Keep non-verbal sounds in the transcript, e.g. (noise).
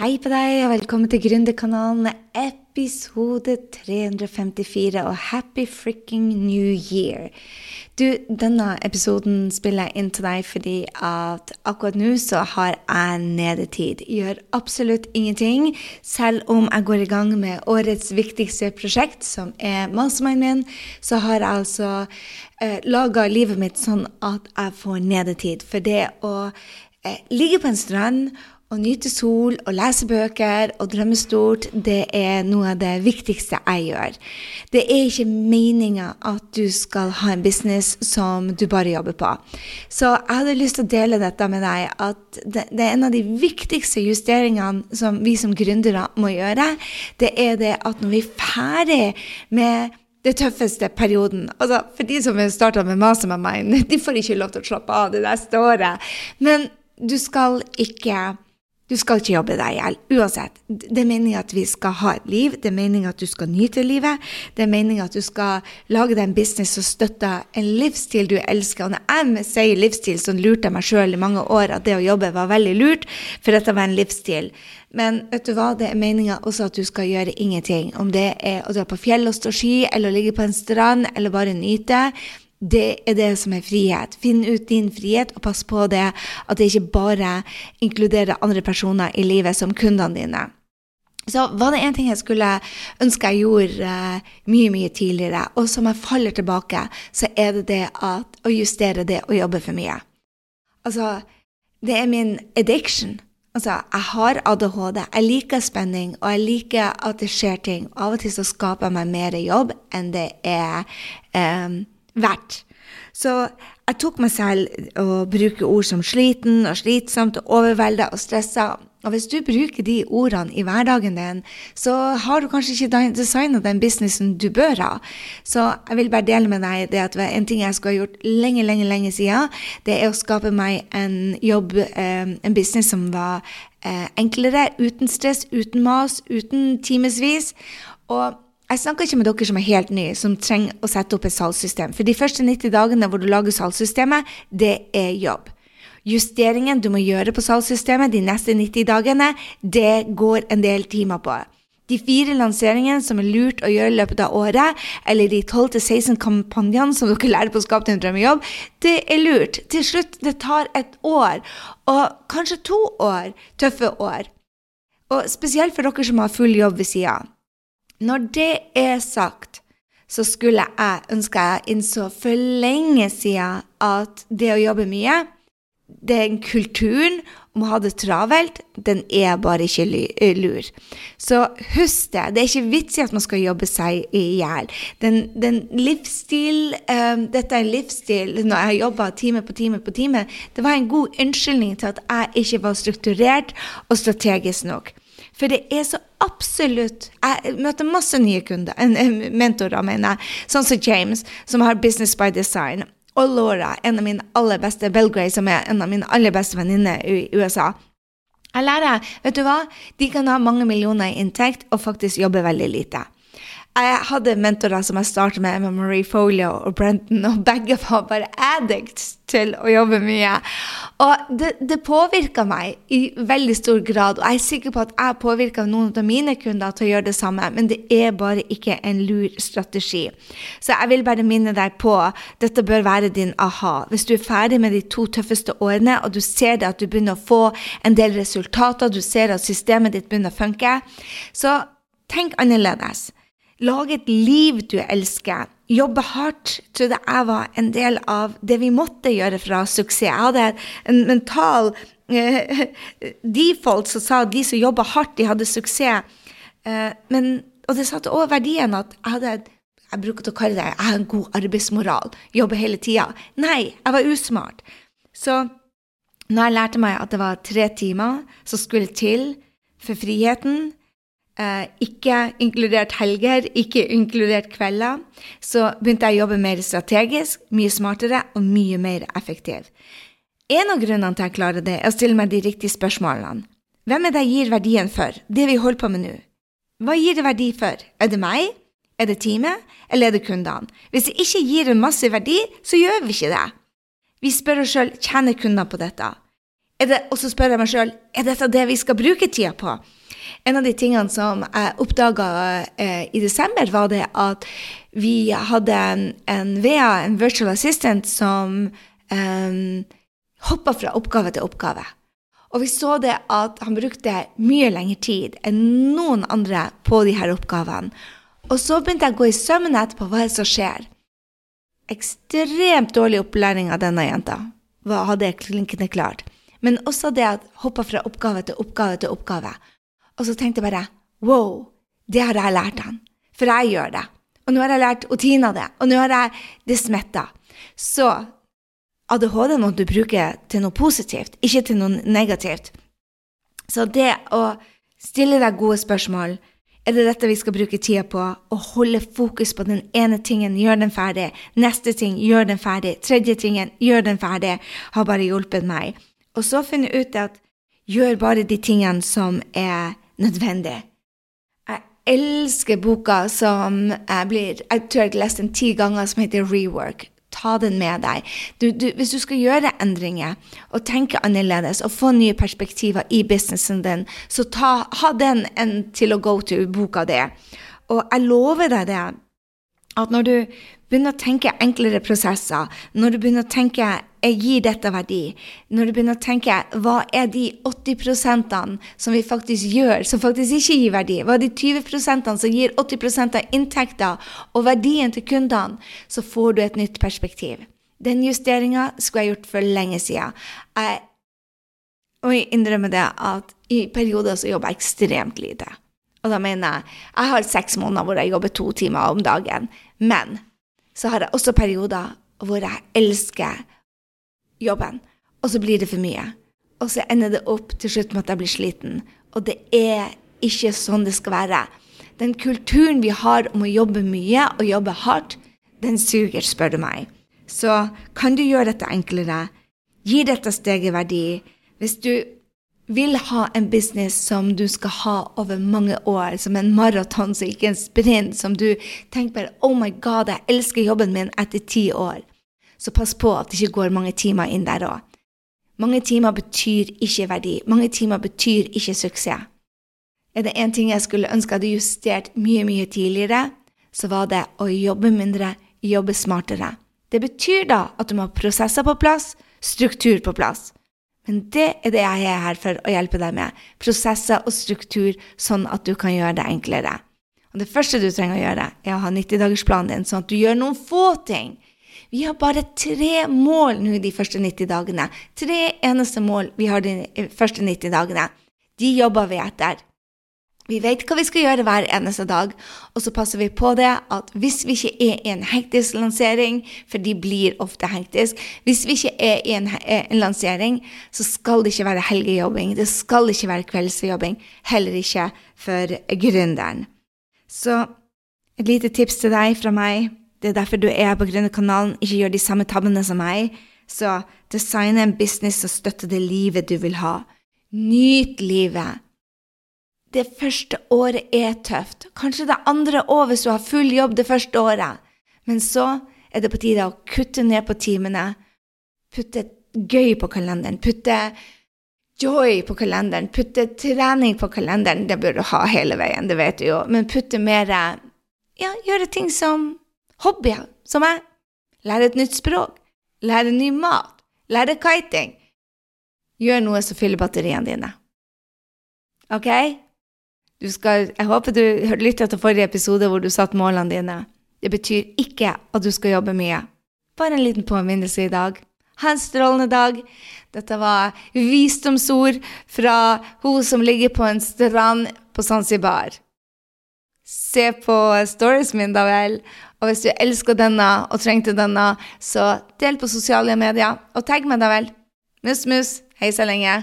Hei på deg, og velkommen til Gründerkanalen, episode 354, og happy fricking new year. Du, denne episoden spiller jeg inn til deg fordi at akkurat nå så har jeg nedetid. Gjør absolutt ingenting, selv om jeg går i gang med årets viktigste prosjekt, som er mastermind min, så har jeg altså eh, laga livet mitt sånn at jeg får nedetid. For det å eh, ligge på en strand å nyte sol og lese bøker og drømme stort, det er noe av det viktigste jeg gjør. Det er ikke meninga at du skal ha en business som du bare jobber på. Så jeg hadde lyst til å dele dette med deg, at det, det er en av de viktigste justeringene som vi som gründere må gjøre. Det er det at når vi er ferdig med det tøffeste perioden. Altså, for de som har starta med master med meg, (laughs) de får ikke lov til å slappe av det neste året. Men du skal ikke du skal ikke jobbe deg i hjel. Uansett. Det er meningen at vi skal ha et liv. Det er meningen at du skal nyte livet. Det er meningen at du skal lage deg en business som støtter en livsstil du elsker. Og når jeg sier livsstil, så lurte jeg meg sjøl i mange år at det å jobbe var veldig lurt, for dette var en livsstil. Men vet du hva, det er meninga også at du skal gjøre ingenting. Om det er å dra på fjell og stå ski, eller å ligge på en strand, eller bare nyte. Det er det som er frihet. Finn ut din frihet, og pass på det at det ikke bare inkluderer andre personer i livet som kundene dine. Så var det én ting jeg skulle ønske jeg gjorde uh, mye, mye tidligere, og som jeg faller tilbake, så er det det at å justere det å jobbe for mye. Altså, det er min addiction. Altså, jeg har ADHD, jeg liker spenning, og jeg liker at det skjer ting. Av og til så skaper jeg meg mer jobb enn det er um, verdt. Så jeg tok meg selv å bruke ord som sliten og slitsomt og overvelda og stressa. Og hvis du bruker de ordene i hverdagen din, så har du kanskje ikke designa den businessen du bør ha. Så jeg vil bare dele med deg det at en ting jeg skulle ha gjort lenge, lenge, lenge siden, det er å skape meg en jobb, eh, en business som var eh, enklere, uten stress, uten mas, uten timevis. Og jeg snakker ikke med dere som er helt nye, som trenger å sette opp et salgssystem. For de første 90 dagene hvor du lager salgssystemet, det er jobb. Justeringen du må gjøre på salgssystemet de neste 90 dagene, det går en del timer på. De fire lanseringene som er lurt å gjøre i løpet av året, eller de 12-16 kampanjene som dere lærer på å skape din drømmejobb, det er lurt. Til slutt, det tar et år, og kanskje to år, tøffe år. Og spesielt for dere som har full jobb ved sida. Når det er sagt, så skulle jeg ønske jeg innså for lenge siden at det å jobbe mye, den kulturen om å ha det travelt, den er bare ikke lur. Så husk det. Det er ikke vits i at man skal jobbe seg i hjel. Den, den livsstil um, Dette er en livsstil når jeg jobba time på time på time. Det var en god unnskyldning til at jeg ikke var strukturert og strategisk nok. For det er så absolutt Jeg møter masse nye kunder, mentorer, mener jeg, sånn som James, som har Business by Design, og Laura, en av mine aller beste, Belgrade, som er en av mine aller beste venninner i USA. Jeg lærer, vet du hva, de kan ha mange millioner i inntekt og faktisk jobbe veldig lite. Jeg hadde mentorer som jeg startet med, med Marie Folio og Brenton, og begge var bare addicts til å jobbe mye. Og det, det påvirka meg i veldig stor grad, og jeg er sikker på at jeg påvirka noen av mine kunder til å gjøre det samme, men det er bare ikke en lur strategi. Så jeg vil bare minne deg på dette bør være din aha. Hvis du er ferdig med de to tøffeste årene, og du ser det at du begynner å få en del resultater, du ser at systemet ditt begynner å funke, så tenk annerledes. Lage et liv du elsker. Jobbe hardt trodde jeg var en del av det vi måtte gjøre for å ha suksess. Jeg hadde en mental uh, (laughs) default som sa at de som jobba hardt, de hadde suksess. Uh, men, og det satte også verdien at jeg hadde jeg bruker å kalle det jeg har en god arbeidsmoral. Jobber hele tida. Nei, jeg var usmart. Så når jeg lærte meg at det var tre timer som skulle til for friheten, Eh, ikke inkludert helger, ikke inkludert kvelder, så begynte jeg å jobbe mer strategisk, mye smartere og mye mer effektiv. En av grunnene til jeg klarer det, er å stille meg de riktige spørsmålene. Hvem er det jeg gir verdien for, det vi holder på med nå? Hva gir det verdi for? Er det meg? Er det teamet? Eller er det kundene? Hvis det ikke gir en masse verdi, så gjør vi ikke det. Vi spør oss sjøl tjener kundene på dette. det, og så spør jeg meg sjøl er dette det vi skal bruke tida på. En av de tingene som jeg oppdaga eh, i desember, var det at vi hadde en, en VA, en virtual assistant, som eh, hoppa fra oppgave til oppgave. Og vi så det at han brukte mye lengre tid enn noen andre på de her oppgavene. Og så begynte jeg å gå i sømmene etterpå. Hva er det som skjer? Ekstremt dårlig opplæring av denne jenta. Hva hadde jeg klinkende klart. Men også det at hoppa fra oppgave til oppgave til oppgave. Og så tenkte jeg bare wow, det har jeg lært han. For jeg gjør det. Og nå har jeg lært Otina det. Og nå har jeg det smitta. Så ADHD må du bruke til noe positivt, ikke til noe negativt. Så det å stille deg gode spørsmål er det dette vi skal bruke tida på? Å holde fokus på den ene tingen, gjør den ferdig. Neste ting, gjør den ferdig. Tredje tingen, gjør den ferdig. Har bare hjulpet meg. Og så finne ut at gjør bare de tingene som er nødvendige. Jeg elsker boka som jeg blir Jeg tror jeg har lest den ti ganger, som heter Rework. Ta den med deg. Du, du, hvis du skal gjøre endringer og tenke annerledes og få nye perspektiver i businessen din, så ta, ha den en til å go to-boka di. Og jeg lover deg det, at når du begynner å tenke enklere prosesser, når du begynner å tenke jeg gir dette verdi, når du begynner å tenke hva er de 80% som vi faktisk gjør, som faktisk ikke gir verdi, hva er de 20% som gir 80 av inntekter og verdien til kundene, så får du et nytt perspektiv. Den justeringa skulle jeg gjort for lenge siden. Jeg må innrømme det at i perioder så jobber jeg ekstremt lite. Og da mener jeg jeg har seks måneder hvor jeg jobber to timer om dagen. Men så har jeg også perioder hvor jeg elsker jobben, og så blir det for mye. Og så ender det opp til slutt med at jeg blir sliten. Og det er ikke sånn det skal være. Den kulturen vi har om å jobbe mye og jobbe hardt, den suger, spør du meg. Så kan du gjøre dette enklere? Gi dette steget verdi. Hvis du vil ha en business som du skal ha over mange år, som en maraton, som ikke en sprint, som du tenker bare Oh my God, jeg elsker jobben min etter ti år. Så pass på at det ikke går mange timer inn der òg. Mange timer betyr ikke verdi. Mange timer betyr ikke suksess. Er det én ting jeg skulle ønske hadde justert mye, mye tidligere, så var det å jobbe mindre, jobbe smartere. Det betyr da at du må ha prosesser på plass, struktur på plass. Men det er det jeg er her for å hjelpe deg med. Prosesser og struktur, sånn at du kan gjøre det enklere. Og Det første du trenger å gjøre, er å ha 90-dagersplanen din, sånn at du gjør noen få ting. Vi har bare tre mål nå de første 90 dagene. Tre eneste mål vi har de første 90 dagene. De jobber vi etter. Vi vet hva vi skal gjøre hver eneste dag, og så passer vi på det at hvis vi ikke er i en hektisk lansering, for de blir ofte hektisk Hvis vi ikke er i en, eh, en lansering, så skal det ikke være helgejobbing, det skal ikke være kveldsjobbing, heller ikke for gründeren. Så et lite tips til deg fra meg, det er derfor du er på Gründerkanalen, ikke gjør de samme tabbene som meg, så designe en business som støtter det livet du vil ha. Nyt livet det første året er tøft. Kanskje det andre òg hvis du har full jobb det første året. Men så er det på tide å kutte ned på timene. Putte gøy på kalenderen. Putte joy på kalenderen. Putte trening på kalenderen. Det bør du ha hele veien, det vet du jo. Men putte mer Ja, gjøre ting som hobbyer, som jeg. Lære et nytt språk. Lære ny mat. Lære kiting. Gjør noe som fyller batteriene dine. Ok? Skal, jeg håper du lytta til forrige episode hvor du satte målene dine. Det betyr ikke at du skal jobbe mye. Bare en liten påminnelse i dag. Ha en strålende dag. Dette var visdomsord fra hun som ligger på en strand på Zanzibar. Se på stories min, da vel. Og hvis du elsker denne og trengte denne, så del på sosiale medier, og tagg meg, da vel. Mus, mus. Hei så lenge.